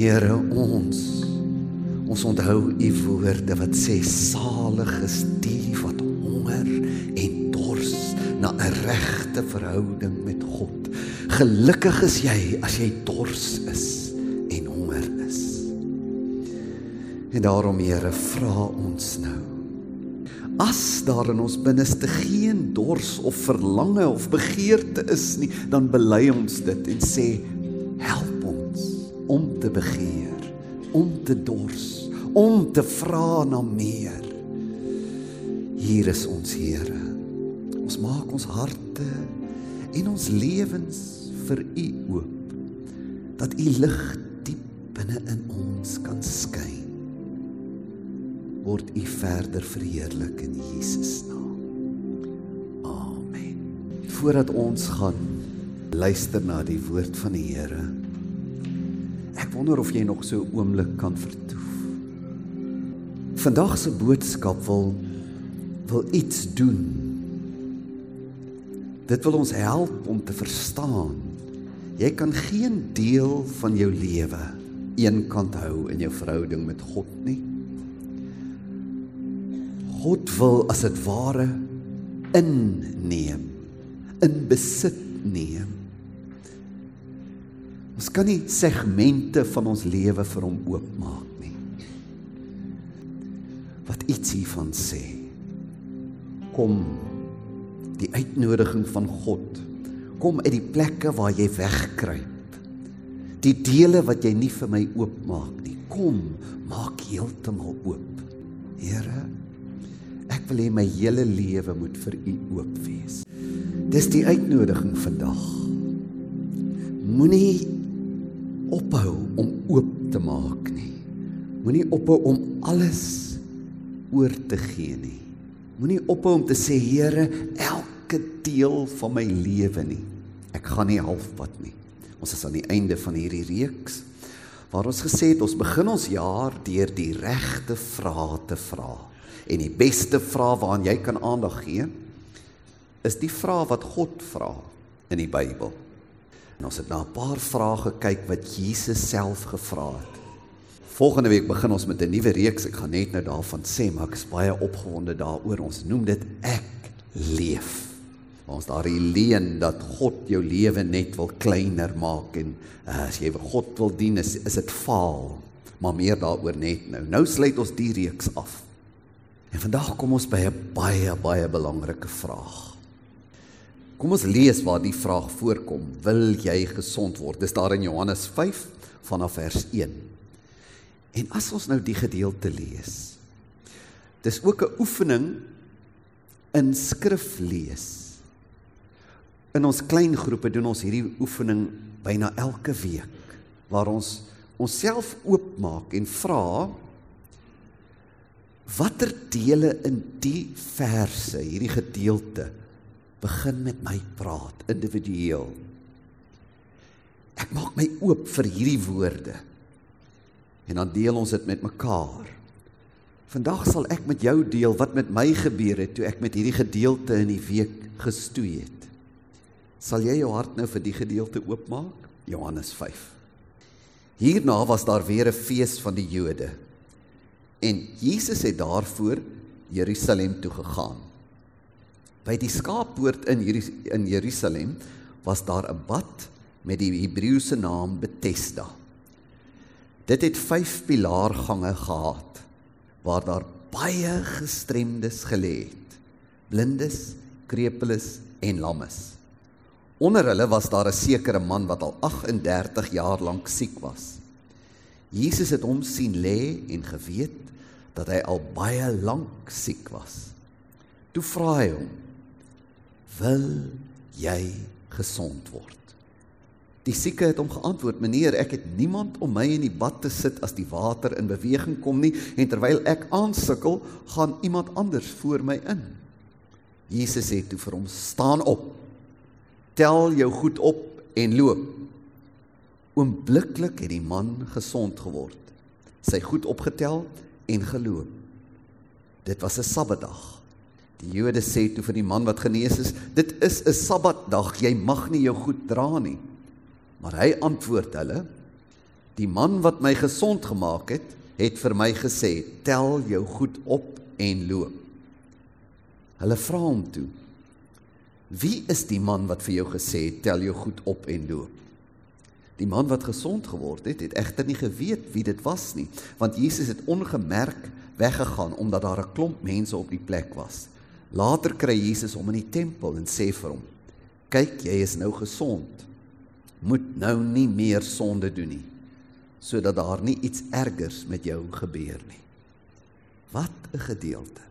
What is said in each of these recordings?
Here ons ons onthou u woorde wat sê salig is die wat honger en dors na 'n regte verhouding met God. Gelukkig is jy as jy dors is en honger is. En daarom Here vra ons nou As daar in ons binneste geen dors of verlange of begeerte is nie, dan bely ons dit en sê om te begeer, om te dors, om te vra na meer. Hier is ons Here. Ons maak ons harte en ons lewens vir U oop dat U lig diep binne in ons kan skyn. Word U verder verheerlik in Jesus naam. Amen. Voordat ons gaan luister na die woord van die Here. Wonder of jy nog so 'n oomblik kan vertoef. Vandag se boodskap wil wil iets doen. Dit wil ons help om te verstaan. Jy kan geen deel van jou lewe eenkant hou in jou verhouding met God nie. God wil as dit ware inneem, in besit neem. Ons kan nie segmente van ons lewe vir hom oopmaak nie. Wat iets hiervan sê. Kom die uitnodiging van God. Kom uit die plekke waar jy wegkruip. Die dele wat jy nie vir my oopmaak nie. Kom, maak heeltemal oop. Here, ek wil hê my hele lewe moet vir U oop wees. Dis die uitnodiging vandag. Moenie ophou om oop te maak nie. Moenie ophou om alles oor te gee nie. Moenie ophou om te sê Here, elke deel van my lewe nie. Ek gaan nie halfpad nie. Ons is aan die einde van hierdie reeks waar ons gesê het ons begin ons jaar deur die regte vrae te vra. En die beste vraag waaraan jy kan aandag gee is die vraag wat God vra in die Bybel. En ons het na 'n paar vrae gekyk wat Jesus self gevra het. Volgende week begin ons met 'n nuwe reeks. Ek gaan net nou daarvan sê, maar ek is baie opgewonde daaroor. Ons noem dit ek leef. Ons daar leen dat God jou lewe net wil kleiner maak en uh, as jy God wil dien is is dit faal. Maar meer daaroor net nou. Nou sluit ons die reeks af. En vandag kom ons by 'n baie baie belangrike vraag. Kom ons lees waar die vraag voorkom. Wil jy gesond word? Dis daar in Johannes 5 vanaf vers 1. En as ons nou die gedeelte lees. Dis ook 'n oefening in skrif lees. In ons klein groepe doen ons hierdie oefening byna elke week waar ons onsself oopmaak en vra watter dele in die verse, hierdie gedeelte begin met my praat individueel. Ek maak my oop vir hierdie woorde. En dan deel ons dit met mekaar. Vandag sal ek met jou deel wat met my gebeur het toe ek met hierdie gedeelte in die week gestoei het. Sal jy jou hart nou vir die gedeelte oopmaak? Johannes 5. Hierna was daar weer 'n fees van die Jode. En Jesus het daarvoor Jerusalem toe gegaan. By die skaappoort in in Jerusalem was daar 'n bad met die Hebreëse naam Bethesda. Dit het 5 pilaargange gehad waar daar baie gestremdes gelê het. Blindes, krepeles en lammes. Onder hulle was daar 'n sekere man wat al 38 jaar lank siek was. Jesus het hom sien lê en geweet dat hy al baie lank siek was. Toe vra hy hom: "Wil jy gesond word?" Die sieke het hom geantwoord: "Meneer, ek het niemand om my in die bad te sit as die water in beweging kom nie, en terwyl ek aansukkel, gaan iemand anders voor my in." Jesus sê toe vir hom: "Staan op. Tel jou goed op en loop." Oombliklik het die man gesond geword. Sy goed opgetel en geloop. Dit was 'n Sabbatdag. Die Jode sê toe vir die man wat genees is, dit is 'n Sabbatdag, jy mag nie jou goed dra nie. Maar hy antwoord hulle, Die man wat my gesond gemaak het, het vir my gesê: "Tel jou goed op en loop." Hulle vra hom toe: "Wie is die man wat vir jou gesê het: "Tel jou goed op en loop"?" Die man wat gesond geword het, het egter nie geweet wie dit was nie, want Jesus het ongemerk weggegaan omdat daar 'n klomp mense op die plek was. Later kry Jesus hom in die tempel en sê vir hom: "Kyk, jy is nou gesond. Moet nou nie meer sonde doen nie, sodat daar nie iets ergers met jou gebeur nie." Wat 'n gedeelte.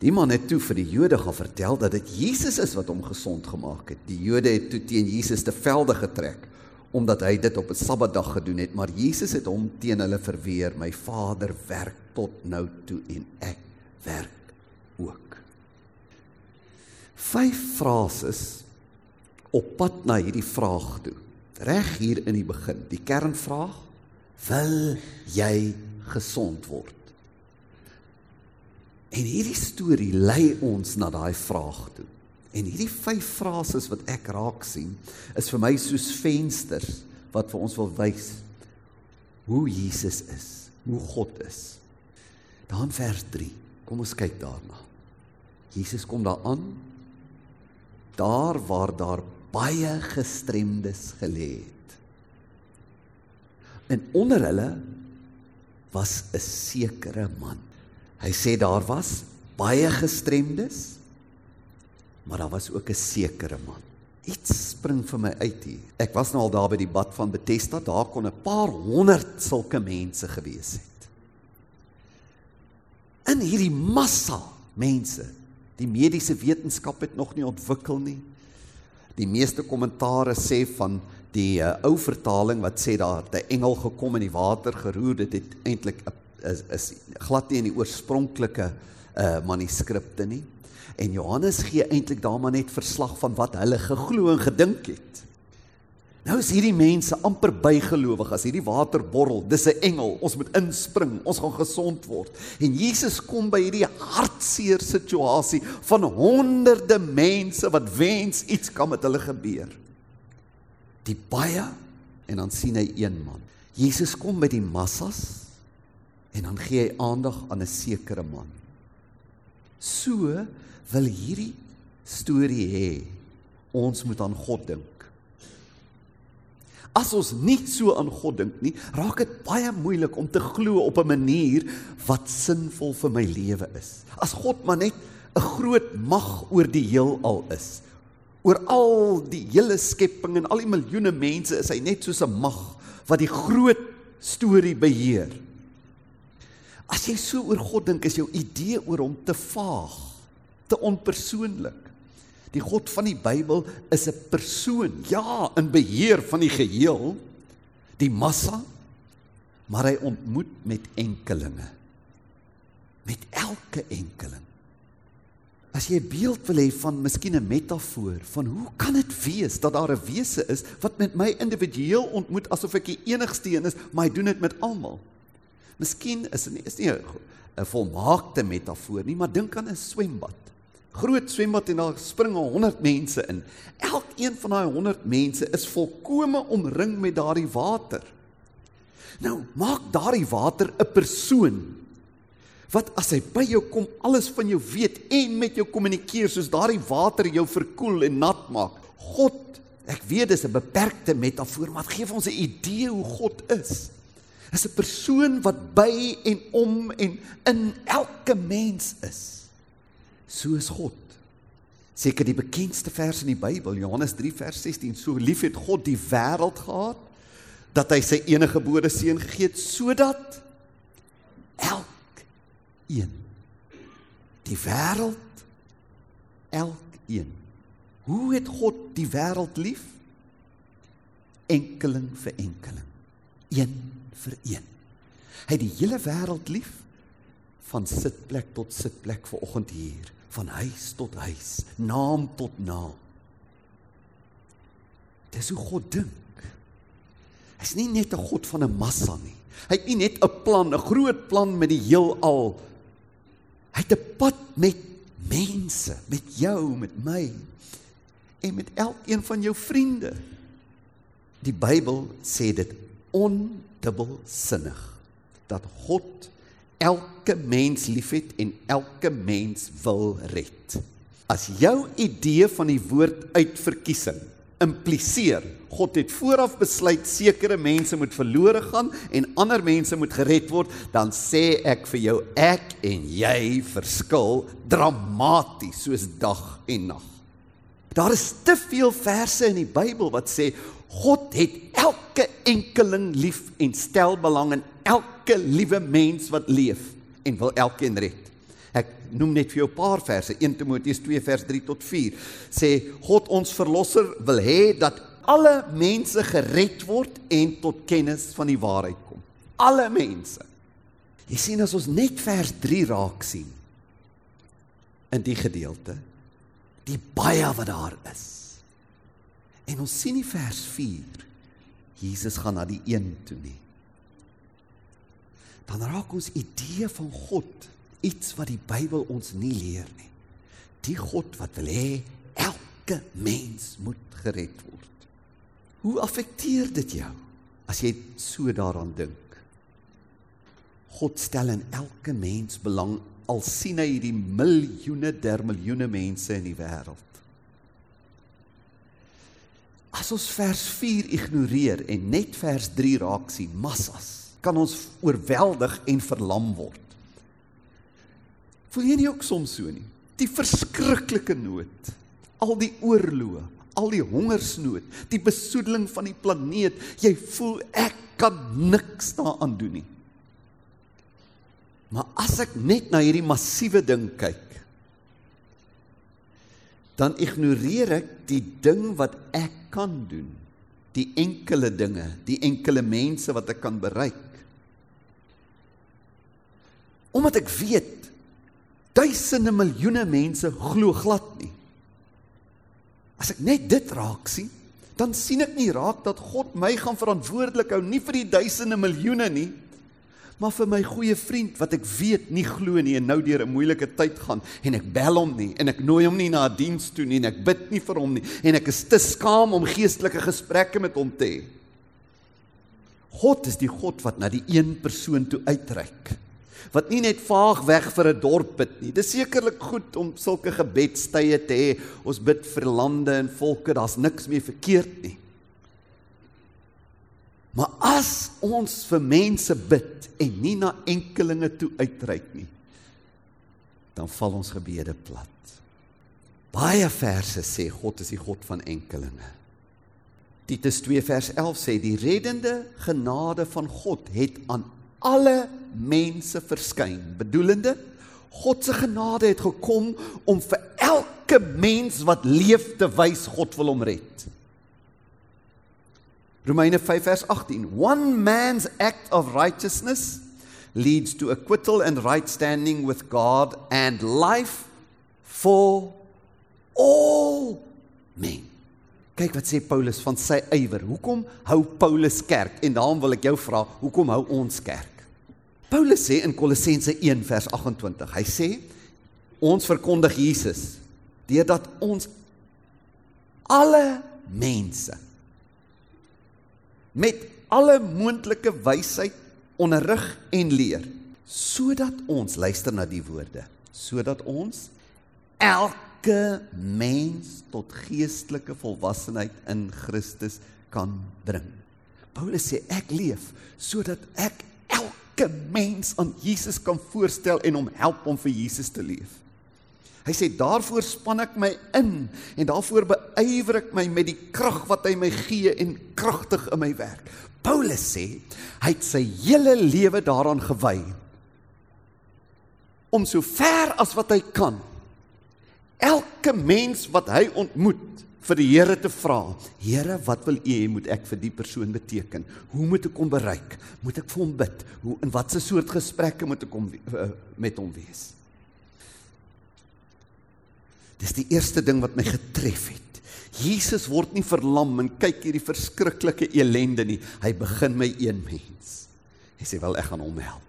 Die man het toe vir die Jode gaan vertel dat dit Jesus is wat hom gesond gemaak het. Die Jode het toe teen Jesus te velde getrek omdat hy dit op 'n Sabbatdag gedoen het, maar Jesus het hom teen hulle verweer. My Vader werk tot nou toe en ek werk. Vyf frases op pad na hierdie vraag toe. Reg hier in die begin, die kernvraag: Wil jy gesond word? En hierdie storie lei ons na daai vraag toe. En hierdie vyf frases wat ek raak sien, is vir my soos vensters wat vir ons wil wys hoe Jesus is, hoe God is. Dan vers 3. Kom ons kyk daarna. Jesus kom daar aan daar waar daar baie gestremdes gelê het. En onder hulle was 'n sekere man. Hy sê daar was baie gestremdes maar daar was ook 'n sekere man. Iets spring vir my uit hier. Ek was nou al daar by die bad van Bethesda, daar kon 'n paar honderd sulke mense gewees het. In hierdie massa mense, die mediese wetenskap het nog nie ontwikkel nie. Die meeste kommentare sê van die uh, ou vertaling wat sê daar 'n engel gekom in die water geroer, dit het eintlik is, is glad nie in die oorspronklike uh manuskripte nie. En Johannes gee eintlik daar maar net verslag van wat hulle geglo en gedink het. Nou is hierdie mense amper bygelowig as hierdie water borrel, dis 'n engel, ons moet inspring, ons gaan gesond word. En Jesus kom by hierdie hartseer situasie van honderde mense wat wens iets kan met hulle gebeur. Die baie en dan sien hy een man. Jesus kom by die massas en dan gee hy aandag aan 'n sekere man. So wil hierdie storie hê ons moet aan God dink. As ons nie so aan God dink nie, raak dit baie moeilik om te glo op 'n manier wat sinvol vir my lewe is. As God maar net 'n groot mag oor die heelal is, oor al die hele skepping en al die miljoene mense is hy net soos 'n mag wat die groot storie beheer. As jy so oor God dink, is jou idee oor hom te vaag te onpersoonlik. Die God van die Bybel is 'n persoon, ja, in beheer van die geheel, die massa, maar hy ontmoet met enkelinge. Met elke enkeling. As jy 'n beeld wil hê van miskien 'n metafoor van hoe kan dit wees dat daar 'n wese is wat met my individueel ontmoet asof ek die enigste een is, maar hy doen dit met almal. Miskien is dit nie is nie 'n volmaakte metafoor nie, maar dink aan 'n swembad groot swembad en daar spring 100 mense in. Elkeen van daai 100 mense is volkome omring met daardie water. Nou, maak daardie water 'n persoon wat as hy by jou kom alles van jou weet en met jou kommunikeer soos daardie water jou verkoel en nat maak. God, ek weet dis 'n beperkte metafoor, maar gee vir ons 'n idee hoe God is. Is 'n persoon wat by en om en in elke mens is so is God. Seker die bekendste vers in die Bybel, Johannes 3 vers 16, so lief het God die wêreld gehad dat hy sy enige gebore seun gegee het sodat elkeen die wêreld elkeen hoe het God die wêreld lief? Enkeling vir enkeling een vir een. Hy het die hele wêreld lief van sitplek tot sitplek ver oggend hier van huis tot huis, naam tot naam. Dis hoe God dink. Hy's nie net 'n God van 'n massa nie. Hy het nie net 'n plan, 'n groot plan met die heelal. Hy het 'n pad met mense, met jou, met my en met elkeen van jou vriende. Die Bybel sê dit dubbelsinnig dat God elke mens liefhet en elke mens wil red. As jou idee van die woord uitverkiesing impliseer God het vooraf besluit sekere mense moet verlore gaan en ander mense moet gered word, dan sê ek vir jou ek en jy verskil dramaties soos dag en nag. Daar is te veel verse in die Bybel wat sê God het elke enkeling lief en stel belang in elke liewe mens wat leef en wil elkeen red. Ek noem net vir jou 'n paar verse. 1 Timoteus 2 vers 3 tot 4 sê God ons verlosser wil hê dat alle mense gered word en tot kennis van die waarheid kom. Alle mense. Jy sien as ons net vers 3 raak sien in die gedeelte die baie wat daar is. En ons sien die vers 4 Jesus gaan na die een toe nie. Dan raak ons idee van God iets wat die Bybel ons nie leer nie. Die God wat wil hê elke mens moet gered word. Hoe affekteer dit jou as jy so daaraan dink? God stel in elke mens belang al sien hy die miljoene der miljoene mense in die wêreld. As ons vers 4 ignoreer en net vers 3 raak sien, massas, kan ons oorweldig en verlam word. Voel jy nie ook soms so nie? Die verskriklike nood, al die oorloë, al die hongersnood, die besoedeling van die planeet, jy voel ek kan niks daaraan doen nie. Maar as ek net na hierdie massiewe ding kyk, dan ignoreer ek die ding wat ek kan doen, die enkele dinge, die enkele mense wat ek kan bereik. Omdat ek weet duisende miljoene mense glo glad nie. As ek net dit raak sien, dan sien ek nie raak dat God my gaan verantwoordelik hou nie vir die duisende miljoene nie, maar vir my goeie vriend wat ek weet nie glo nie en nou deur 'n moeilike tyd gaan en ek bel hom nie en ek nooi hom nie na 'n diens toe nie en ek bid nie vir hom nie en ek is te skaam om geestelike gesprekke met hom te hê. God is die God wat na die een persoon toe uitreik wat nie net vaag weg vir 'n dorp bid nie. Dis sekerlik goed om sulke gebedstye te hê. Ons bid vir lande en volke, daar's niks meer verkeerd nie. Maar as ons vir mense bid en nie na enkelinge toe uitreik nie, dan val ons gebede plat. Baie verse sê God is die God van enkelinge. Titus 2 vers 11 sê die reddende genade van God het aan alle mense verskyn, bedoelende God se genade het gekom om vir elke mens wat leef te wys God wil hom red. Romeine 5 vers 18 One man's act of righteousness leads to acquittal and right standing with God and life for all men. Kyk wat sê Paulus van sy ywer. Hoekom hou Paulus kerk? En daarom wil ek jou vra, hoekom hou ons kerk? Paulus sê in Kolossense 1 vers 28. Hy sê ons verkondig Jesus deurdat ons alle mense met alle moontlike wysheid onderrig en leer sodat ons luister na die woorde sodat ons elke mens tot geestelike volwassenheid in Christus kan bring. Paulus sê ek leef sodat ek elke mens aan Jesus kan voorstel en hom help om vir Jesus te leef. Hy sê daarvoor span ek my in en daarvoor beywer ek my met die krag wat hy my gee en kragtig in my werk. Paulus sê hy het sy hele lewe daaraan gewy om so ver as wat hy kan elke mens wat hy ontmoet vir die Here te vra. Here, wat wil U hê moet ek vir die persoon beteken? Hoe moet ek hom bereik? Moet ek vir hom bid? Hoe in watter soort gesprekke moet ek hom uh, met hom wees? Dis die eerste ding wat my getref het. Jesus word nie verlam en kyk hierdie verskriklike elende nie. Hy begin my een mens. Hy sê wel ek gaan hom help.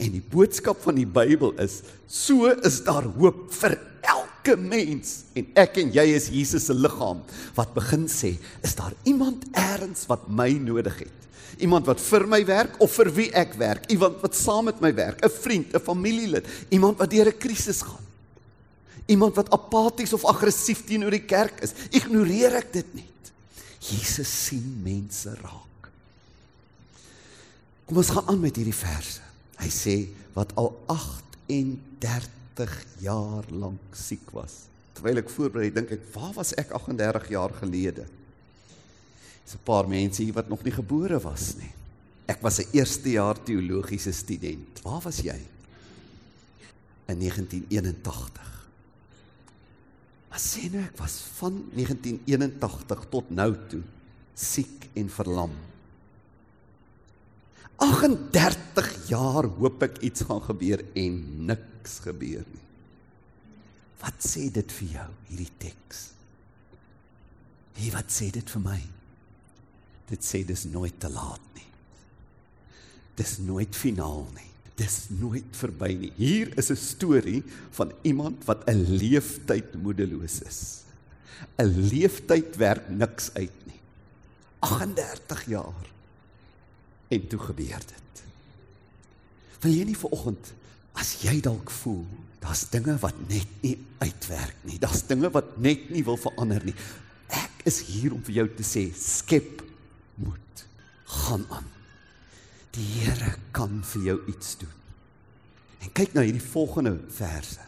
En die boodskap van die Bybel is so is daar hoop vir elke mens en ek en jy is Jesus se liggaam wat begin sê, is daar iemand eers wat my nodig het? Iemand wat vir my werk of vir wie ek werk? Iemand wat saam met my werk, 'n vriend, 'n familielid, iemand wat deur 'n krisis gaan. Iemand wat apaties of aggressief teenoor die kerk is. Ignoreer ek dit nie? Jesus sien mense raak. Kom ons gaan aan met hierdie verse. Hy sê wat al 38 jaar lank siek was. Terwyl ek voorberei, dink ek, waar was ek 38 jaar gelede? Dis 'n paar mense hier wat nog nie gebore was nie. Ek was 'n eerste jaar teologiese student. Waar was jy? In 1981. Maar sê nou ek was van 1981 tot nou toe siek en verlam. 38 jaar hoop ek iets gaan gebeur en niks gebeur nie. Wat sê dit vir jou hierdie teks? Wie wat sê dit vir my? Dit sê dis nooit te laat nie. Dis nooit finaal nie. Dis nooit verby nie. Hier is 'n storie van iemand wat 'n leeftyd moedeloos is. 'n Leeftyd werk niks uit nie. 38 jaar en toe gebeur dit. Wil jy nie vanoggend as jy dalk voel daar's dinge wat net nie uitwerk nie. Daar's dinge wat net nie wil verander nie. Ek is hier om vir jou te sê skep moed. Gaan aan. Die Here kan vir jou iets doen. En kyk na hierdie volgende verse.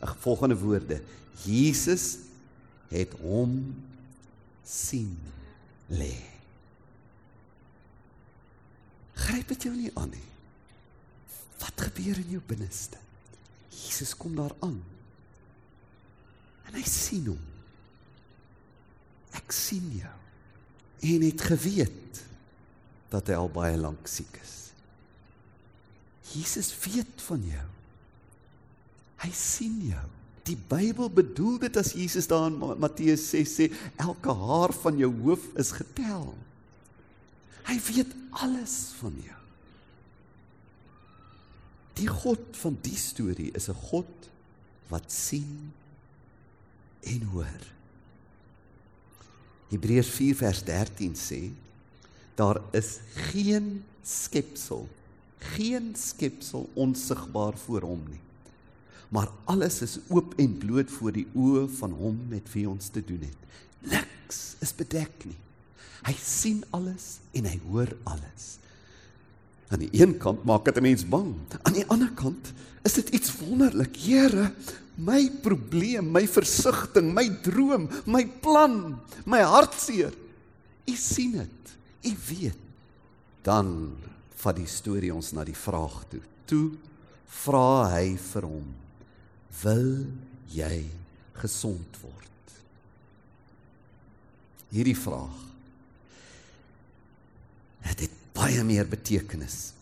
Ag volgende woorde. Jesus het hom sien lê. Gryp dit jou nie aan nie. Wat gebeur in jou binneste? Jesus kom daar aan. En hy sien hom. Ek sien jou. En het geweet dat hy al baie lank siek is. Jesus weet van jou. Hy sien jou. Die Bybel bedoel dit as Jesus daar in Matteus 6 sê elke haar van jou hoof is getel. Hy weet alles van jou. Die God van die storie is 'n God wat sien en hoor. Hebreërs 4 vers 13 sê daar is geen skepsel geen skepsel onsigbaar voor hom nie. Maar alles is oop en bloot voor die oë van hom met wie ons te doen het. Niks is bedek nie. Hy sien alles en hy hoor alles. Aan die een kant maak dit 'n mens bang aan die ander kant is dit iets wonderlik. Here my probleem my versigtiging my droom my plan my hartseer. U sien dit u weet dan vat die storie ons na die vraag toe toe vra hy vir hom wil jy gesond word hierdie vraag het dit baie meer betekenis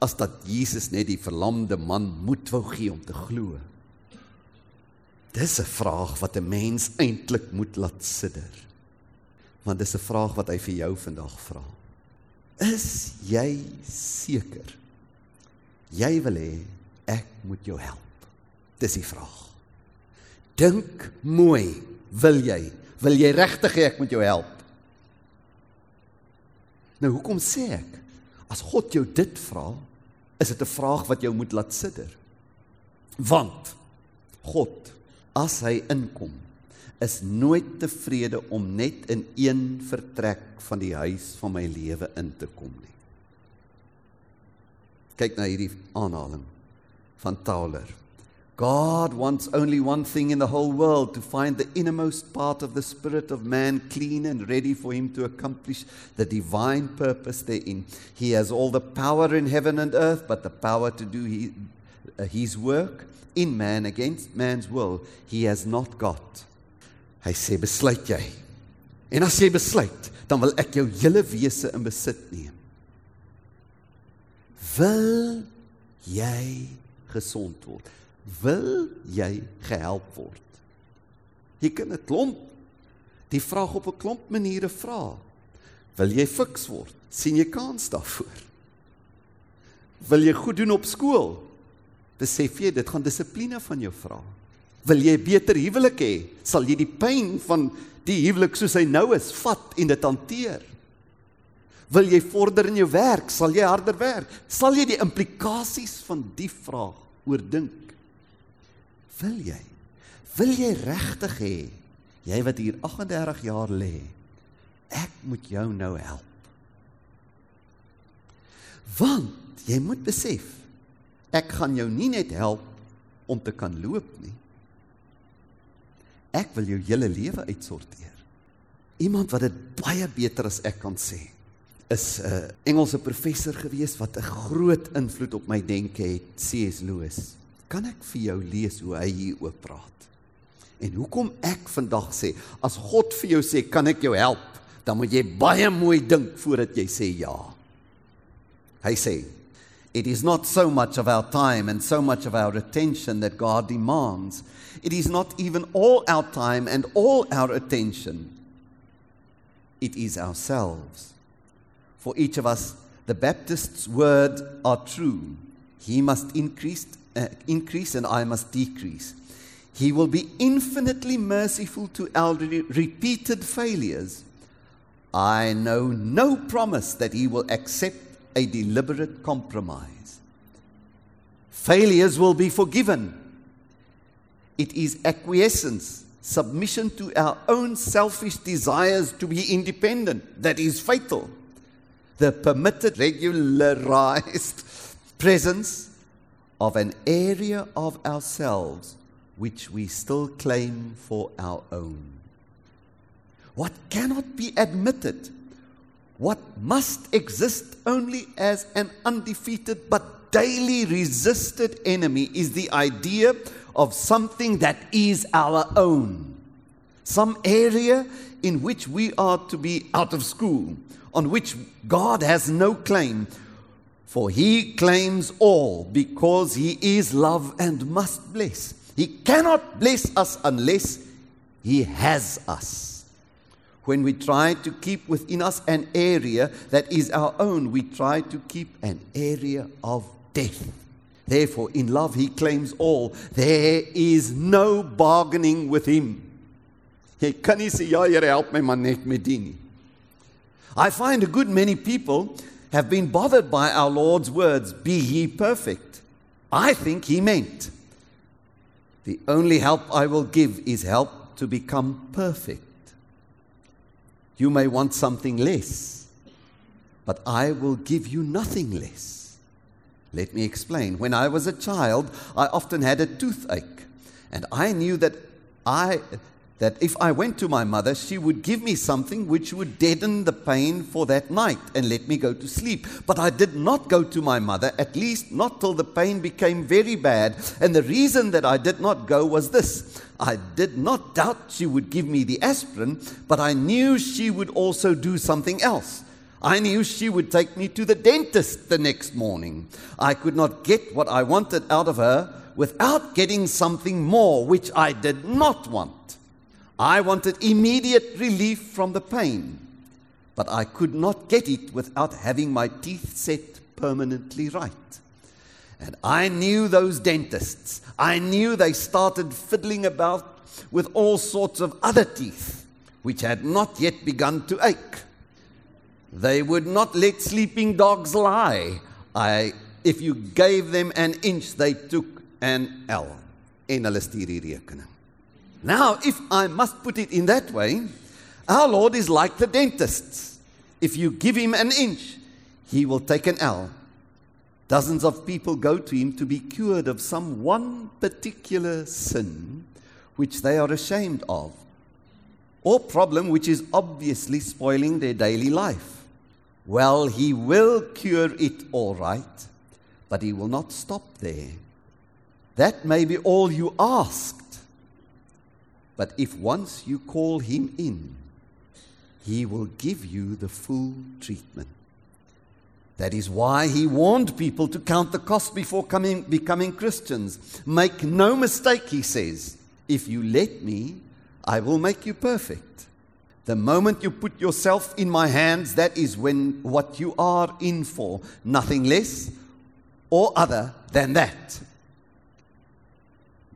as dat Jesus net die verlamde man moed wou gee om te glo. Dis 'n vraag wat 'n mens eintlik moet laat sidder. Want dis 'n vraag wat hy vir jou vandag vra. Is jy seker? Jy wil hê ek moet jou help. Dis die vraag. Dink mooi, wil jy? Wil jy regtig hê ek moet jou help? Nou hoekom sê ek as God jou dit vra, is dit 'n vraag wat jou moet laat sidder. Want God, as hy inkom, is nooit tevrede om net in een vertrek van die huis van my lewe in te kom nie. Kyk na hierdie aanhaling van Tauler. God wants only one thing in the whole world to find the innermost part of the spirit of man clean and ready for him to accomplish the divine purpose therein. He has all the power in heaven and earth, but the power to do uh, his work in man against man's will, he has not got. Hy sê besluit jy. En as jy besluit, dan wil ek jou hele wese in besit neem. Wil jy gesond word? Wil jy gehelp word? Jy kan 'n klomp die vraag op 'n klomp maniere vra. Wil jy fiks word? sien jy kans daarvoor? Wil jy goed doen op skool? Besef jy dit gaan dissipline van jou vra. Wil jy beter huwelik hê? Sal jy die pyn van die huwelik soos hy nou is vat en dit hanteer? Wil jy vorder in jou werk? Sal jy harder werk? Sal jy die implikasies van die vraag oordink? Wil jy? Wil jy regtig hê jy wat hier 38 jaar lê, ek moet jou nou help? Want jy moet besef, ek gaan jou nie net help om te kan loop nie. Ek wil jou hele lewe uitsorteer. Iemand wat dit baie beter as ek kan sê, is 'n Engelse professor gewees wat 'n groot invloed op my denke het, C.S. Lewis. Kan ek vir jou lees hoe hy hieroor praat? En hoekom ek vandag sê, as God vir jou sê, "Kan ek jou help?" dan moet jy baie mooi dink voordat jy sê ja. Hy sê, It is not so much of our time and so much of our attention that God demands. It is not even all our time and all our attention. It is ourselves. For each of us, the Baptist's words are true. He must increase, uh, increase and I must decrease. He will be infinitely merciful to our repeated failures. I know no promise that He will accept a deliberate compromise. Failures will be forgiven. It is acquiescence, submission to our own selfish desires to be independent that is fatal. The permitted, regularized presence of an area of ourselves which we still claim for our own. What cannot be admitted what must exist only as an undefeated but daily resisted enemy is the idea of something that is our own. Some area in which we are to be out of school, on which God has no claim. For he claims all because he is love and must bless. He cannot bless us unless he has us when we try to keep within us an area that is our own, we try to keep an area of death. Therefore, in love, he claims all. There is no bargaining with him. Jy kan nie sê ja, Here, help my. I find a good many people have been bothered by our Lord's words, be ye perfect. I think he meant the only help I will give is help to become perfect. You may want something less, but I will give you nothing less. Let me explain. When I was a child, I often had a toothache, and I knew that I that if I went to my mother, she would give me something which would deaden the pain for that night and let me go to sleep. But I did not go to my mother, at least not till the pain became very bad. And the reason that I did not go was this I did not doubt she would give me the aspirin, but I knew she would also do something else. I knew she would take me to the dentist the next morning. I could not get what I wanted out of her without getting something more, which I did not want. I wanted immediate relief from the pain, but I could not get it without having my teeth set permanently right. And I knew those dentists. I knew they started fiddling about with all sorts of other teeth, which had not yet begun to ache. They would not let sleeping dogs lie. I, if you gave them an inch, they took an L. En hulle stuur die rekening. Now, if I must put it in that way, our Lord is like the dentist. If you give him an inch, he will take an L. Dozens of people go to him to be cured of some one particular sin which they are ashamed of, or problem which is obviously spoiling their daily life. Well, he will cure it all right, but he will not stop there. That may be all you asked, but if once you call him in, he will give you the full treatment. That is why he warned people to count the cost before coming, becoming Christians. Make no mistake, he says, if you let me, I will make you perfect. The moment you put yourself in my hands, that is when what you are in for, nothing less or other than that.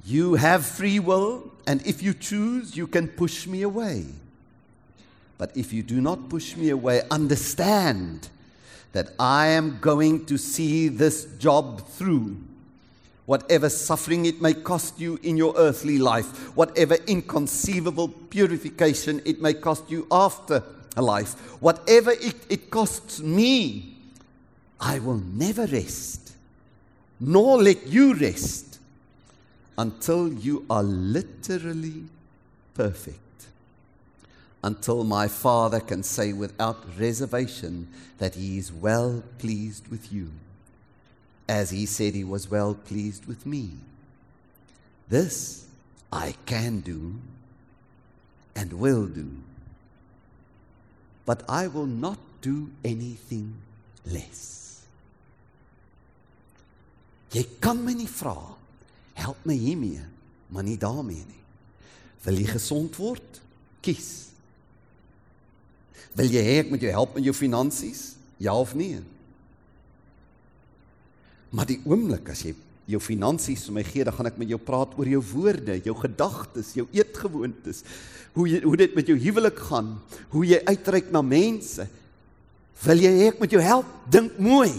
You have free will, and if you choose, you can push me away. But if you do not push me away, understand that I am going to see this job through. Whatever suffering it may cost you in your earthly life, whatever inconceivable purification it may cost you after a life, whatever it, it costs me, I will never rest, nor let you rest until you are literally perfect. Until my Father can say without reservation that He is well pleased with you, as He said He was well pleased with me. This I can do and will do. But I will not do anything less. Jy kan my nie vra help my hiermee, maar nie daarmee nie. Wil jy gesond word? Kies. Wil jy hê ek moet jou help met jou finansies? Ja of nee? Maar die oomblik as jy jou finansies vir my gee, dan gaan ek met jou praat oor jou woorde, jou gedagtes, jou eetgewoontes, hoe jy hoe dit met jou huwelik gaan, hoe jy uitreik na mense. Wil jy hê ek moet jou help? Dink mooi.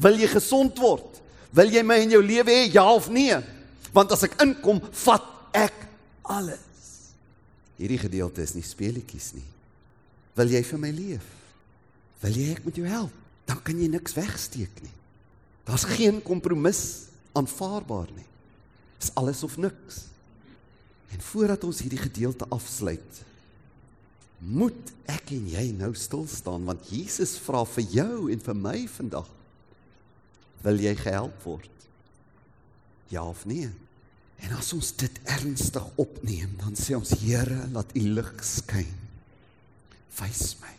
Wil jy gesond word? Wil jy my in jou lewe hê? Ja of nee? Want as ek inkom, vat ek alles. Hierdie gedeelte is nie speletjies nie. Wil jy vir my leef? Wil jy ek moet jou help? Dan kan jy niks wegsteek nie. Daar's geen kompromis aanvaarbaar nie. Dis alles of niks. En voordat ons hierdie gedeelte afsluit, moet ek en jy nou stil staan want Jesus vra vir jou en vir my vandag wil jy gehelp word? Ja of nee? En as ons dit ernstig opneem, dan sê ons Here, laat U lig skyn. Wys my.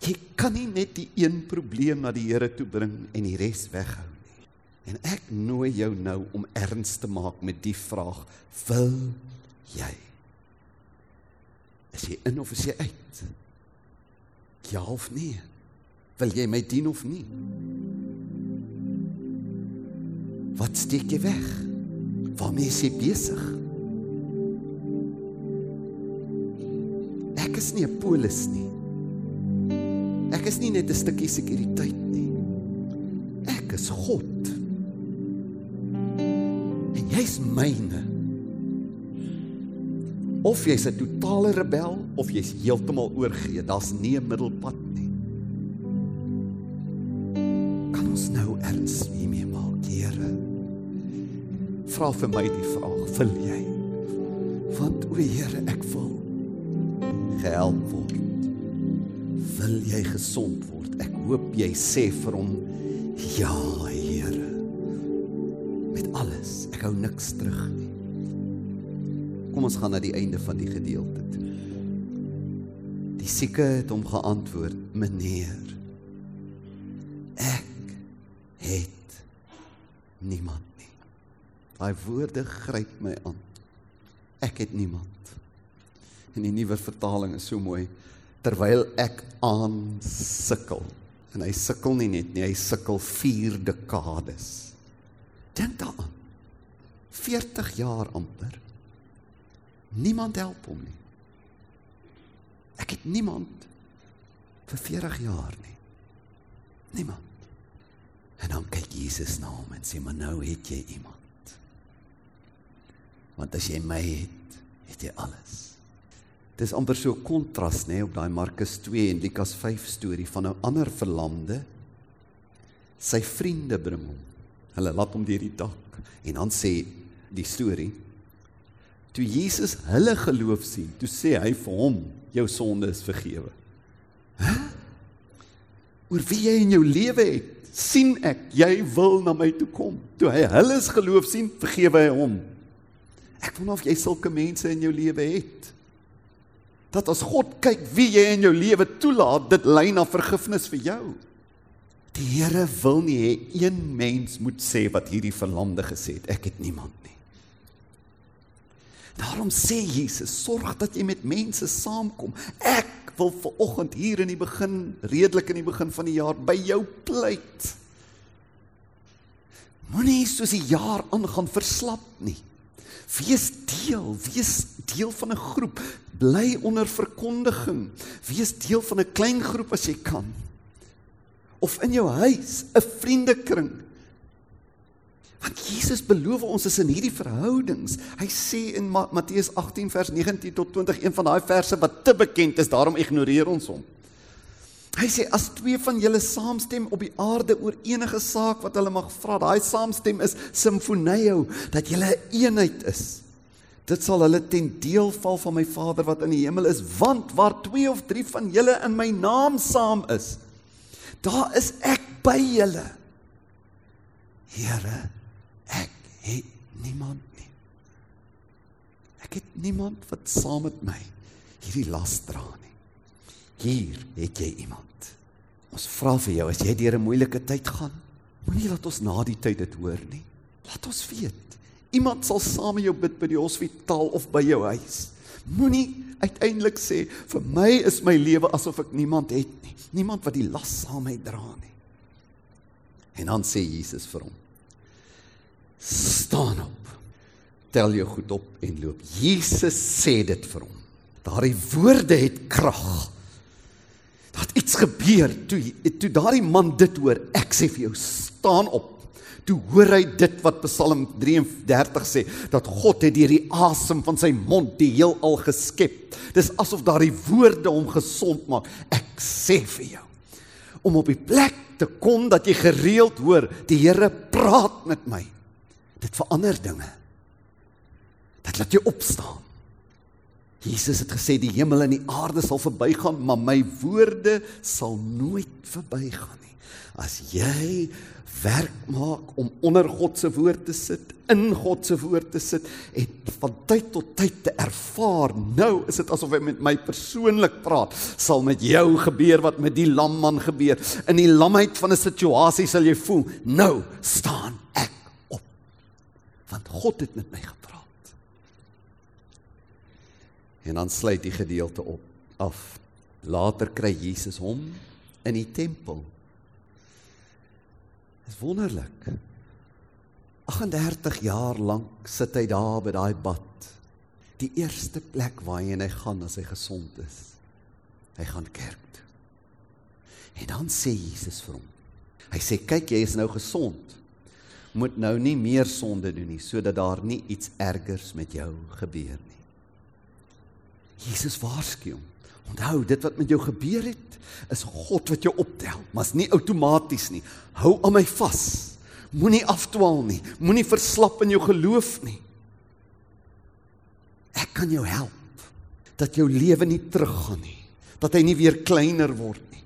Jy kan nie net die een probleem na die Here toe bring en die res weghou nie. En ek nooi jou nou om erns te maak met die vraag: Wil jy? Is jy in of is jy uit? Ja of nee? Wil jy my dien of nie? Wat steek jy weg? Waarmee is jy besig? Is nie 'n polis nie. Ek is nie net 'n stukkie sekuriteit nie. Ek is God. En jy's myne. Of jy's 'n totale rebel of jy's heeltemal oorgee, daar's nie 'n middelpad nie. Kan ons nou erns hiermee maak, Here? Vra vir my die vraag, wil jy? Want o Here, gehelp word. Wil jy gesond word? Ek hoop jy sê vir hom, ja, Here. Met alles, ek hou niks terug nie. Kom ons gaan na die einde van die gedeelte toe. Die sieke het hom geantwoord: "Meneer, ek het niemand nie." Daai woorde gryp my aan. Ek het niemand. En die nuwe vertaling is so mooi terwyl ek aan sukkel. En hy sukkel nie net nie, hy sukkel 4 dekades. Dink daaraan. 40 jaar amper. Niemand help hom nie. Ek het niemand vir 40 jaar nie. Niemand. En dan kyk Jesus na hom en sê, "Maar nou het jy iemand." Want as jy my het, het jy alles. Dis amper so 'n kontras nê op daai Markus 2 en Lukas 5 storie van 'n ander verlamde. Sy vriende bring hom. Hulle laat hom deur die dak en dan sê die storie Toe Jesus hulle geloof sien, toe sê hy vir hom, jou sonde is vergewe. Oor wie jy in jou lewe het, sien ek jy wil na my toe kom. Toe hy hulle se geloof sien, vergewe hy hom. Ek wonder of jy sulke mense in jou lewe het. Dat as God kyk wie jy in jou lewe toelaat, dit lei na vergifnis vir jou. Die Here wil nie hê een mens moet sê wat hierdie verlamde gesê het, ek het niemand nie. Daarom sê Jesus, sorg dat jy met mense saamkom. Ek wil ver oggend hier in die begin, redelik in die begin van die jaar by jou pleit. Moenie soos die jaar aangaan verslap nie. Wees deel, wees deel van 'n groep, bly onder verkondiging. Wees deel van 'n klein groep as jy kan. Of in jou huis, 'n vriendekring. Want Jesus beloof ons is in hierdie verhoudings. Hy sê in Matteus 18 vers 19 tot 20, een van daai verse wat te bekend is, daarom ignoreer ons hom. Hy sê as twee van julle saamstem op die aarde oor enige saak wat hulle mag vra, daai saamstem is simfoneo dat julle 'n eenheid is. Dit sal hulle ten deel val van my Vader wat in die hemel is, want waar twee of drie van julle in my naam saam is, daar is ek by julle. Here, ek het niemand nie. Ek het niemand wat saam met my hierdie las dra nie. Hier het jy iemand. Ons vra vir jou as jy deur 'n moeilike tyd gaan, moenie laat ons na die tyd dit hoor nie. Laat ons weet. Iemand sal saam met jou bid by die hospitaal of by jou huis. Moenie uiteindelik sê vir my is my lewe asof ek niemand het nie. Niemand wat die las saam met dra nie. En dan sê Jesus vir hom: Staan op. Tel jou goed op en loop. Jesus sê dit vir hom. Daardie woorde het krag dat iets gebeur. Toe toe daardie man dit hoor ek sê vir jou staan op. Toe hoor hy dit wat Psalm 33 sê dat God het deur die asem van sy mond die heelal geskep. Dis asof daardie woorde hom gesond maak. Ek sê vir jou om op die plek te kom dat jy gereeld hoor die Here praat met my. Dit verander dinge. Dit laat jou opstaan Jesus het gesê die hemel en die aarde sal verbygaan, maar my woorde sal nooit verbygaan nie. As jy werk maak om onder God se woord te sit, in God se woord te sit en van tyd tot tyd te ervaar, nou is dit asof hy met my persoonlik praat, sal met jou gebeur wat met die lamman gebeur. In die lamheid van 'n situasie sal jy voel, nou staan ek op. Want God het met my gepraat. En dan sluit die gedeelte op af. Later kry Jesus hom in die tempel. Dit is wonderlik. 38 jaar lank sit hy daar by daai bad. Die eerste plek waarheen hy gaan as hy gesond is. Hy gaan kerk toe. En dan sê Jesus vir hom. Hy sê kyk jy is nou gesond. Moet nou nie meer sonde doen nie sodat daar nie iets ergers met jou gebeur nie. Jesus waarsku hom. Onthou, dit wat met jou gebeur het, is God wat jou optel, maar's nie outomaties nie. Hou aan my vas. Moenie afdwaal nie. Moenie verslap in jou geloof nie. Ek kan jou help dat jou lewe nie teruggaan nie, dat hy nie weer kleiner word nie.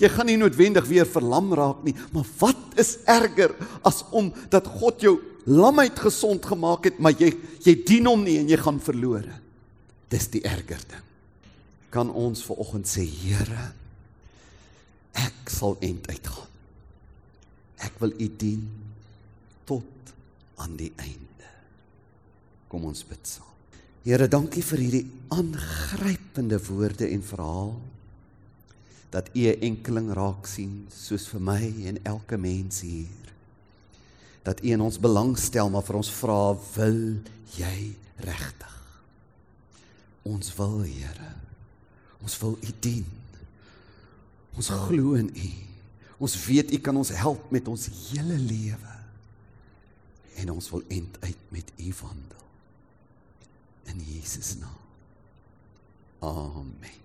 Jy gaan nie noodwendig weer verlam raak nie, maar wat is erger as om dat God jou lamheid gesond gemaak het, maar jy jy dien hom nie en jy gaan verlore. Dis die erger ding. Kan ons ver oggend sê Here, ek sal end uitgaan. Ek wil U dien tot aan die einde. Kom ons bid saam. Here, dankie vir hierdie aangrypende woorde en verhaal dat U 'n enkeling raak sien soos vir my en elke mens hier. Dat U in ons belangstel, maar vir ons vra, wil jy regtig? Ons wil, Here. Ons wil U dien. Ons glo in U. Ons weet U kan ons help met ons hele lewe. En ons wil end uit met U wandel. In Jesus naam. Amen.